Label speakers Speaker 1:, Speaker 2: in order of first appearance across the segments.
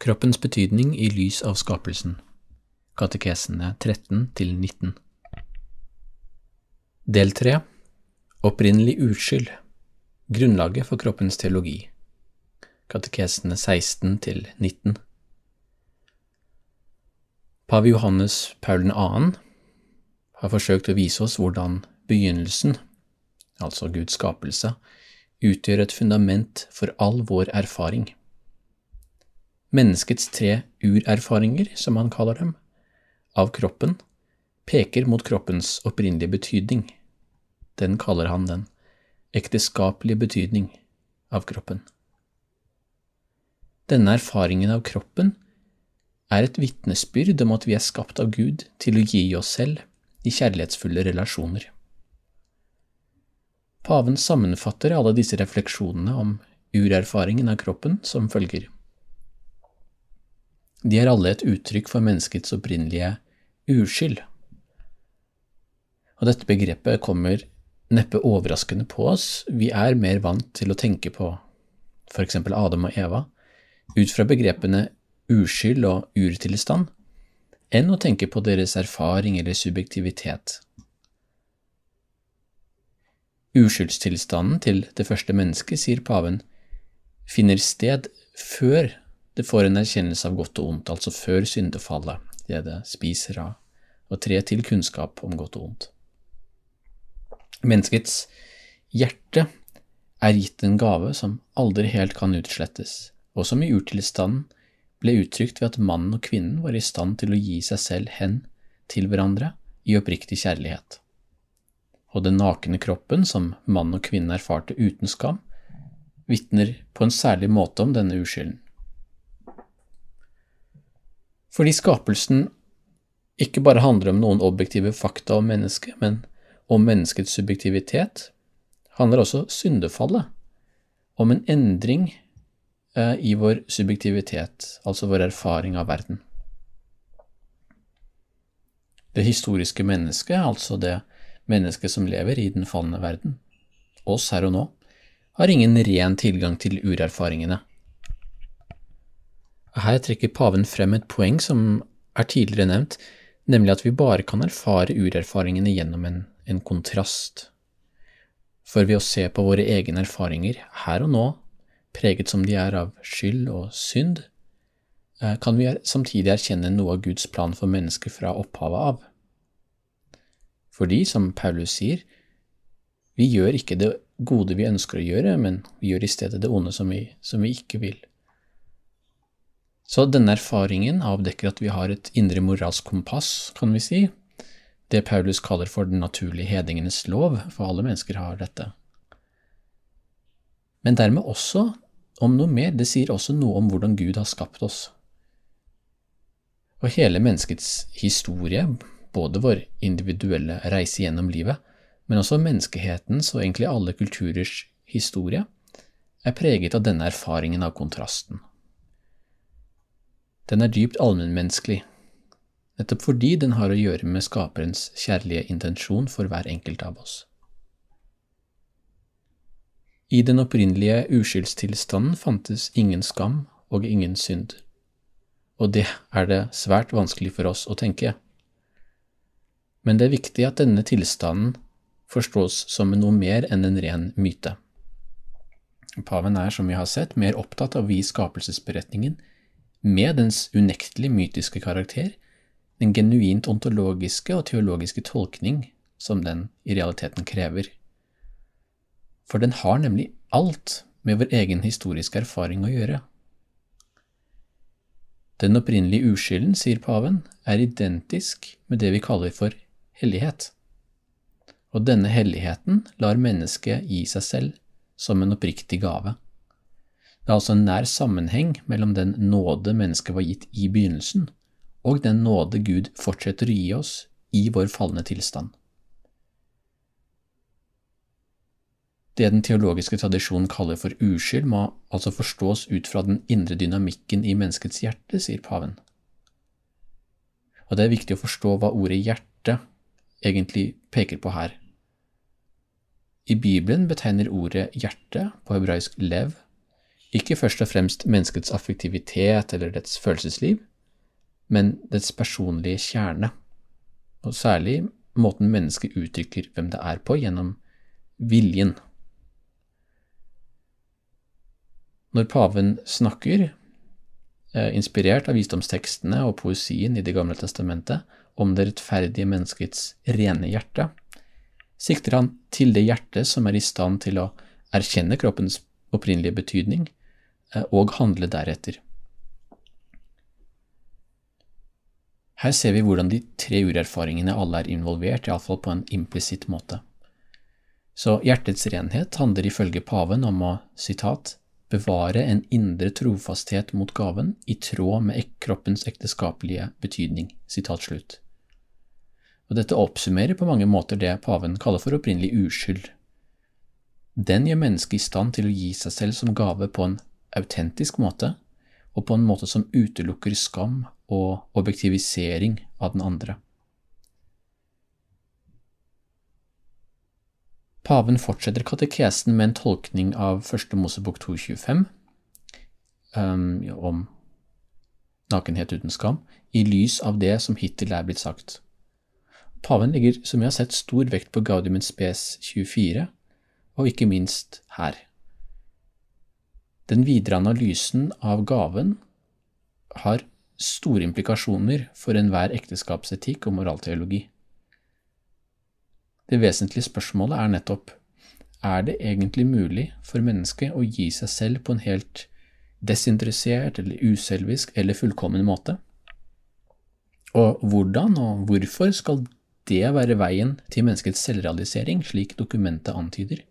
Speaker 1: Kroppens betydning i lys av skapelsen Katekesene 13–19. Del 3 Opprinnelig uskyld Grunnlaget for kroppens teologi Katekesene 16–19. Pave Johannes Paul 2. har forsøkt å vise oss hvordan begynnelsen, altså Guds skapelse, utgjør et fundament for all vår erfaring. Menneskets tre urerfaringer, som han kaller dem, av kroppen, peker mot kroppens opprinnelige betydning. Den kaller han den ekteskapelige betydning av kroppen. Denne erfaringen av kroppen er et vitnesbyrd om at vi er skapt av Gud til å gi oss selv i kjærlighetsfulle relasjoner. Paven sammenfatter alle disse refleksjonene om urerfaringen av kroppen som følger. De er alle et uttrykk for menneskets opprinnelige uskyld. Og dette begrepet kommer neppe overraskende på oss, vi er mer vant til å tenke på eksempel Adam og Eva ut fra begrepene uskyld og urtilstand, enn å tenke på deres erfaring eller subjektivitet. Uskyldstilstanden til det første mennesket, sier paven, finner sted før det får en erkjennelse av godt og ondt, altså før syndefallet, det det spiser av, og tre til kunnskap om godt og ondt. Menneskets hjerte er gitt en gave som aldri helt kan utslettes, og som i urtilstanden ble uttrykt ved at mannen og kvinnen var i stand til å gi seg selv hen til hverandre i oppriktig kjærlighet og den nakne kroppen som mann og kvinne erfarte uten skam, vitner på en særlig måte om denne uskylden. Fordi skapelsen ikke bare handler om noen objektive fakta om mennesket, men om menneskets subjektivitet, handler også syndefallet om en endring eh, i vår subjektivitet, altså vår erfaring av verden. Det historiske mennesket, altså det mennesket som lever i den falne verden, oss her og nå, har ingen ren tilgang til urerfaringene. Her trekker paven frem et poeng som er tidligere nevnt, nemlig at vi bare kan erfare urerfaringene gjennom en, en kontrast. For ved å se på våre egne erfaringer her og nå, preget som de er av skyld og synd, eh, kan vi samtidig erkjenne noe av Guds plan for mennesker fra opphavet av. Fordi, som Paulus sier, vi gjør ikke det gode vi ønsker å gjøre, men vi gjør i stedet det onde som vi, som vi ikke vil. Så denne erfaringen avdekker at vi har et indre moralsk kompass, kan vi si, det Paulus kaller for den naturlige hedingenes lov, for alle mennesker har dette. Men dermed også om noe mer, det sier også noe om hvordan Gud har skapt oss. Og hele menneskets historie, både vår individuelle reise gjennom livet, men også menneskehetens og egentlig alle kulturers historie, er preget av denne erfaringen av kontrasten. Den er dypt allmennmenneskelig, nettopp fordi den har å gjøre med skaperens kjærlige intensjon for hver enkelt av oss. I den opprinnelige uskyldstilstanden fantes ingen skam og ingen synd, og det er det svært vanskelig for oss å tenke men det er viktig at denne tilstanden forstås som noe mer enn en ren myte. Paven er, som vi har sett, mer opptatt av å gi skapelsesberetningen med dens unektelig mytiske karakter, den genuint ontologiske og teologiske tolkning som den i realiteten krever. For den har nemlig alt med vår egen historiske erfaring å gjøre. Den opprinnelige uskylden, sier paven, er identisk med det vi kaller for hellighet. Og denne helligheten lar mennesket gi seg selv som en oppriktig gave. Det er altså en nær sammenheng mellom den nåde mennesket var gitt i begynnelsen, og den nåde Gud fortsetter å gi oss i vår falne tilstand. Det den teologiske tradisjonen kaller for uskyld, må altså forstås ut fra den indre dynamikken i menneskets hjerte, sier paven. Og det er viktig å forstå hva ordet hjerte egentlig peker på her. I Bibelen betegner ordet hjerte, på hebraisk lev, ikke først og fremst menneskets affektivitet eller dets følelsesliv, men dets personlige kjerne, og særlig måten mennesket uttrykker hvem det er på, gjennom viljen. Når paven snakker, eh, inspirert av visdomstekstene og poesien i Det gamle testamentet, om det rettferdige menneskets rene hjerte, sikter han til det hjertet som er i stand til å erkjenne kroppens opprinnelige betydning og handle deretter. Her ser vi hvordan de tre urerfaringene alle er involvert, iallfall på en implisitt måte. Så hjertets renhet handler ifølge paven om å citat, bevare en indre trofasthet mot gaven i tråd med kroppens ekteskapelige betydning. Og Dette oppsummerer på mange måter det paven kaller for opprinnelig uskyld. Den gjør mennesket i stand til å gi seg selv som gave på en autentisk måte, og på en måte som utelukker skam og objektivisering av den andre. Paven fortsetter katekesen med en tolkning av Første Mosebok 2.25 um, om nakenhet uten skam, i lys av det som hittil er blitt sagt. Paven legger, som vi har sett, stor vekt på Gaudium Spes 24, og ikke minst her. Den videre analysen av gaven har store implikasjoner for enhver ekteskapsetikk og moralteologi. Det vesentlige spørsmålet er nettopp er det egentlig mulig for mennesket å gi seg selv på en helt desinteressert eller uselvisk eller fullkommen måte? Og hvordan og hvorfor skal det være veien til menneskets selvrealisering, slik dokumentet antyder?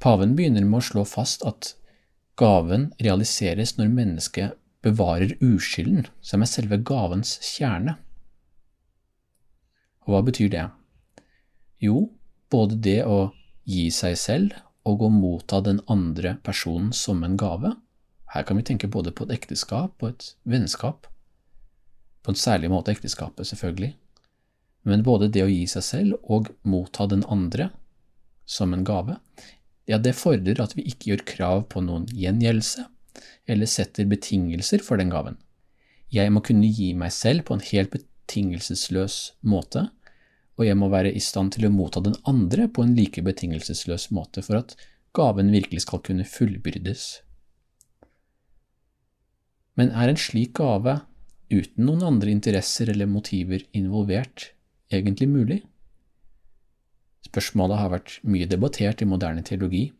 Speaker 1: Paven begynner med å slå fast at gaven realiseres når mennesket bevarer uskylden, som er selve gavens kjerne. Og hva betyr det? Jo, både det å gi seg selv og å motta den andre personen som en gave. Her kan vi tenke både på et ekteskap og et vennskap. På en særlig måte ekteskapet, selvfølgelig. Men både det å gi seg selv og motta den andre som en gave, ja, det fordrer at vi ikke gjør krav på noen gjengjeldelse, eller setter betingelser for den gaven. Jeg må kunne gi meg selv på en helt betingelsesløs måte, og jeg må være i stand til å motta den andre på en like betingelsesløs måte for at gaven virkelig skal kunne fullbyrdes. Men er en slik gave, uten noen andre interesser eller motiver involvert, egentlig mulig? Spørsmålet har vært mye debattert i moderne teologi.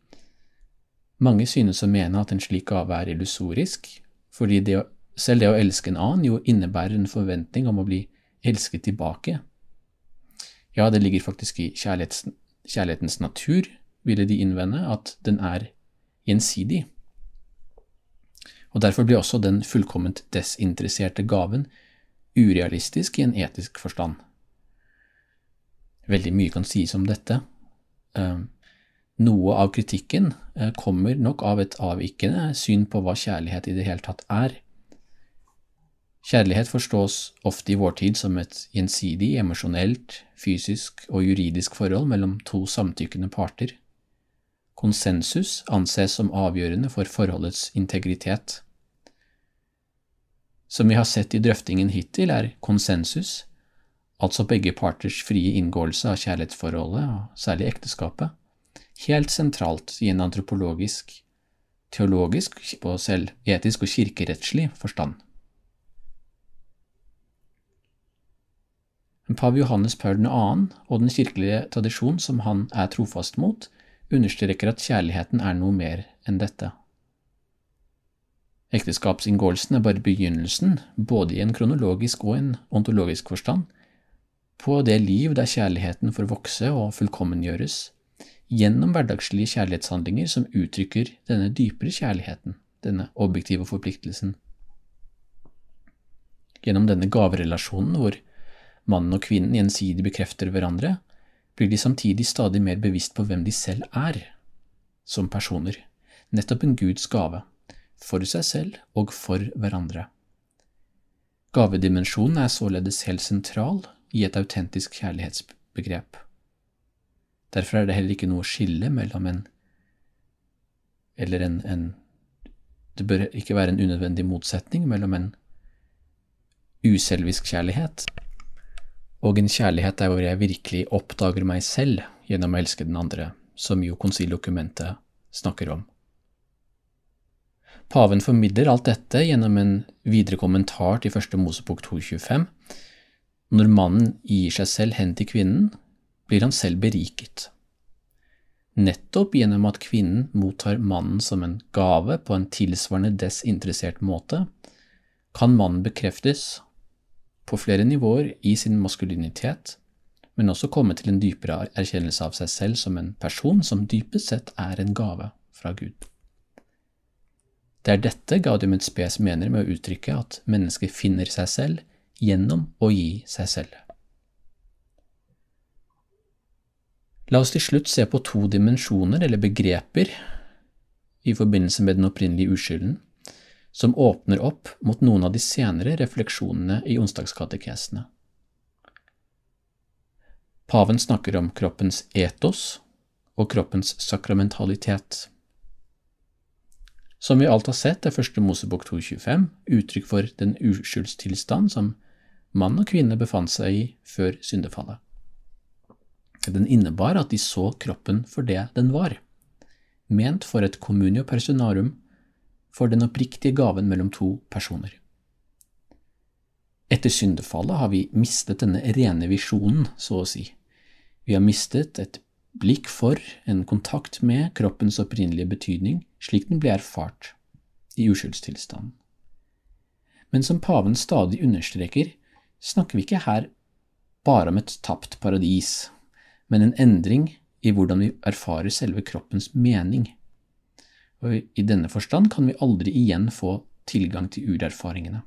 Speaker 1: Mange synes å mene at en slik gave er illusorisk, fordi det selv det å elske en annen jo innebærer en forventning om å bli elsket tilbake ja, det ligger faktisk i kjærlighetens, kjærlighetens natur, ville de innvende, at den er gjensidig. Og Derfor blir også den fullkomment desinteresserte gaven urealistisk i en etisk forstand. Veldig mye kan sies om dette. Eh, noe av kritikken eh, kommer nok av et avvikende syn på hva kjærlighet i det hele tatt er. Kjærlighet forstås ofte i vår tid som et gjensidig, emosjonelt, fysisk og juridisk forhold mellom to samtykkende parter. Konsensus anses som avgjørende for forholdets integritet. Som vi har sett i drøftingen hittil, er konsensus, altså begge parters frie inngåelse av kjærlighetsforholdet, og særlig ekteskapet, helt sentralt i en antropologisk, teologisk, og selv etisk og kirkerettslig forstand. Pav Johannes Paul 2. og den kirkelige tradisjon som han er trofast mot, understreker at kjærligheten er noe mer enn dette. Ekteskapsinngåelsen er bare begynnelsen, både i en kronologisk og en ontologisk forstand, på det liv der kjærligheten får vokse og fullkommengjøres, gjennom hverdagslige kjærlighetshandlinger som uttrykker denne dypere kjærligheten, denne objektive forpliktelsen. Gjennom denne gaverelasjonen hvor mannen og kvinnen gjensidig bekrefter hverandre, blir de samtidig stadig mer bevisst på hvem de selv er som personer, nettopp en Guds gave, for seg selv og for hverandre. Gavedimensjonen er således helt sentral i et autentisk kjærlighetsbegrep. Derfor er det heller ikke noe skille mellom en eller en, en Det bør ikke være en unødvendig motsetning mellom en uselvisk kjærlighet og en kjærlighet der hvor jeg virkelig oppdager meg selv gjennom å elske den andre, som jo konsildokumentet snakker om. Paven formidler alt dette gjennom en videre kommentar til første Mosebok 225. Når mannen gir seg selv hen til kvinnen, blir han selv beriket. Nettopp gjennom at kvinnen mottar mannen som en gave på en tilsvarende desinteressert måte, kan mannen bekreftes på flere nivåer i sin maskulinitet, men også komme til en dypere erkjennelse av seg selv som en person som dypest sett er en gave fra Gud. Det er dette Gaudium et Spes mener med å uttrykke at mennesket finner seg selv gjennom å gi seg selv. La oss til slutt se på to dimensjoner eller begreper i forbindelse med den opprinnelige uskylden, som åpner opp mot noen av de senere refleksjonene i onsdagskatekesene. Paven snakker om kroppens etos og kroppens sakramentalitet. Som vi alt har sett, er første Mosebok 2.25 uttrykk for den uskyldstilstand som mann og kvinne befant seg i før syndefallet. Den innebar at de så kroppen for det den var, ment for et communio personarum for den oppriktige gaven mellom to personer. Etter syndefallet har vi mistet denne rene visjonen, så å si. Vi har mistet et blikk for, en kontakt med, kroppens opprinnelige betydning, slik den ble erfart i uskyldstilstanden. Men som paven stadig understreker, snakker vi ikke her bare om et tapt paradis, men en endring i hvordan vi erfarer selve kroppens mening og i denne forstand kan vi aldri igjen få tilgang til urerfaringene.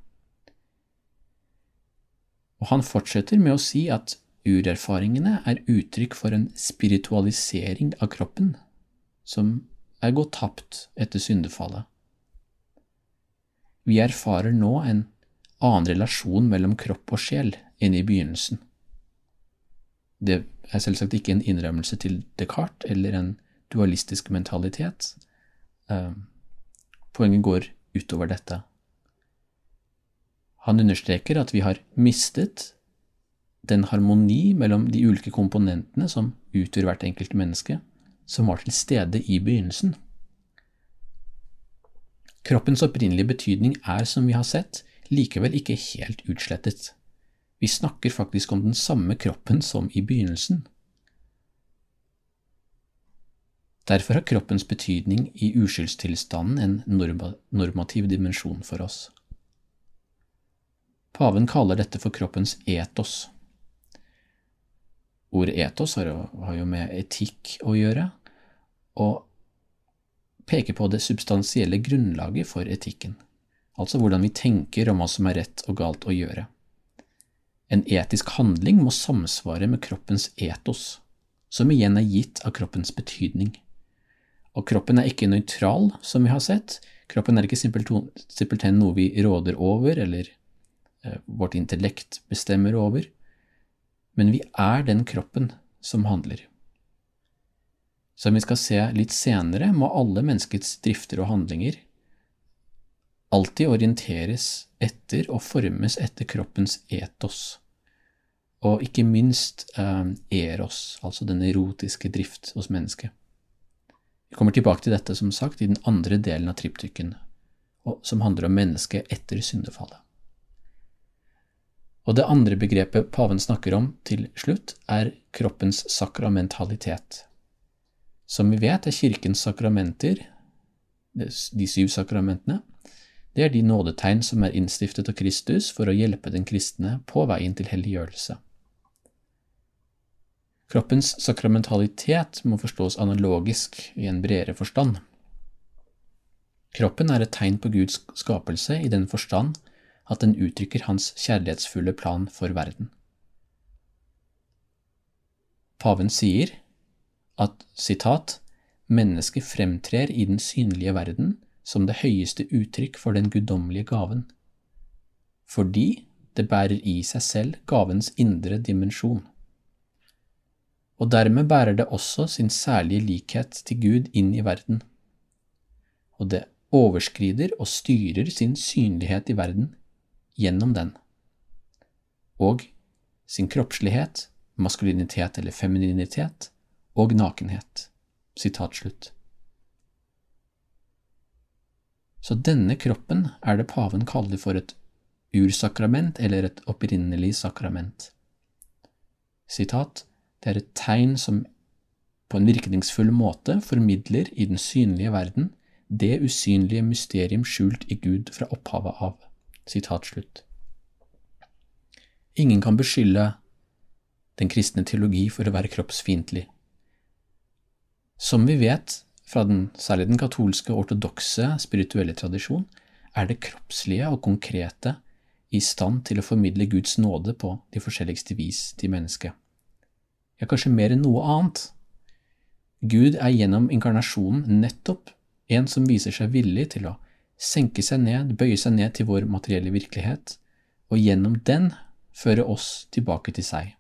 Speaker 1: Og han fortsetter med å si at urerfaringene er uttrykk for en spiritualisering av kroppen, som er gått tapt etter syndefallet. Vi erfarer nå en annen relasjon mellom kropp og sjel enn i begynnelsen. Det er selvsagt ikke en innrømmelse til Descartes eller en dualistisk mentalitet, Eh, poenget går utover dette. Han understreker at vi har mistet den harmoni mellom de ulike komponentene som utgjør hvert enkelt menneske, som var til stede i begynnelsen. Kroppens opprinnelige betydning er, som vi har sett, likevel ikke helt utslettet. Vi snakker faktisk om den samme kroppen som i begynnelsen. Derfor har kroppens betydning i uskyldstilstanden en normativ dimensjon for oss. Paven kaller dette for kroppens etos. Ordet etos har jo med etikk å gjøre, og peker på det substansielle grunnlaget for etikken, altså hvordan vi tenker om hva som er rett og galt å gjøre. En etisk handling må samsvare med kroppens etos, som igjen er gitt av kroppens betydning. Og kroppen er ikke nøytral, som vi har sett. Kroppen er ikke simpelthen noe vi råder over, eller eh, vårt intellekt bestemmer over, men vi er den kroppen som handler. Som vi skal se litt senere, må alle menneskets drifter og handlinger alltid orienteres etter og formes etter kroppens etos, og ikke minst eh, eros, altså den erotiske drift hos mennesket. Vi kommer tilbake til dette, som sagt, i den andre delen av triptyken, som handler om mennesket etter syndefallet. Og det andre begrepet paven snakker om til slutt, er kroppens sakramentalitet. Som vi vet, er kirkens sakramenter, de syv sakramentene, det er de nådetegn som er innstiftet av Kristus for å hjelpe den kristne på veien til helliggjørelse. Kroppens sakramentalitet må forstås analogisk i en bredere forstand. Kroppen er et tegn på Guds skapelse i den forstand at den uttrykker hans kjærlighetsfulle plan for verden. Paven sier at sitat, mennesket fremtrer i den synlige verden som det høyeste uttrykk for den guddommelige gaven, fordi det bærer i seg selv gavens indre dimensjon. Og dermed bærer det også sin særlige likhet til Gud inn i verden, og det overskrider og styrer sin synlighet i verden gjennom den, og sin kroppslighet, maskulinitet eller femininitet, og nakenhet. Sitat slutt. Så denne kroppen er det paven kaller for et ursakrament eller et opprinnelig sakrament. Sitat, det er et tegn som på en virkningsfull måte formidler i den synlige verden det usynlige mysterium skjult i Gud fra opphavet av. Sitat slutt. Ingen kan beskylde den kristne teologi for å være kroppsfiendtlig. Som vi vet, fra den, særlig den katolske ortodokse spirituelle tradisjon, er det kroppslige og konkrete i stand til å formidle Guds nåde på de forskjelligste vis til mennesket. Ja, kanskje mer enn noe annet. Gud er gjennom inkarnasjonen nettopp en som viser seg villig til å senke seg ned, bøye seg ned til vår materielle virkelighet, og gjennom den føre oss tilbake til seg.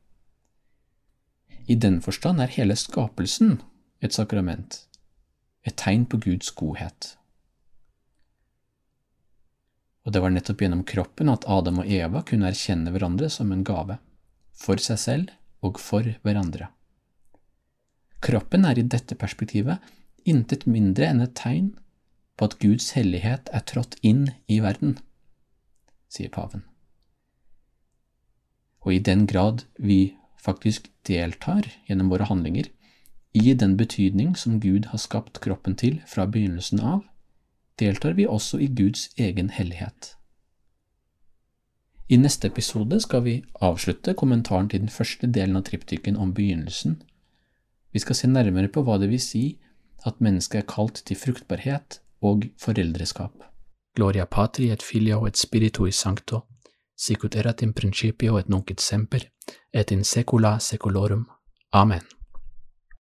Speaker 1: I den forstand er hele skapelsen et sakrament, et tegn på Guds godhet. Og det var nettopp gjennom kroppen at Adam og Eva kunne erkjenne hverandre som en gave, for seg selv og for hverandre. Kroppen er i dette perspektivet intet mindre enn et tegn på at Guds hellighet er trådt inn i verden, sier paven. Og i den grad vi faktisk deltar gjennom våre handlinger i den betydning som Gud har skapt kroppen til fra begynnelsen av, deltar vi også i Guds egen hellighet. I neste episode skal vi avslutte kommentaren til den første delen av triptyken om begynnelsen. Vi skal se nærmere på hva det vil si at mennesket er kalt til fruktbarhet og foreldreskap. Gloria patri et filio et spiritu i sancto, sicut erat in principio et nunc et semper, et in secula seculorum. Amen.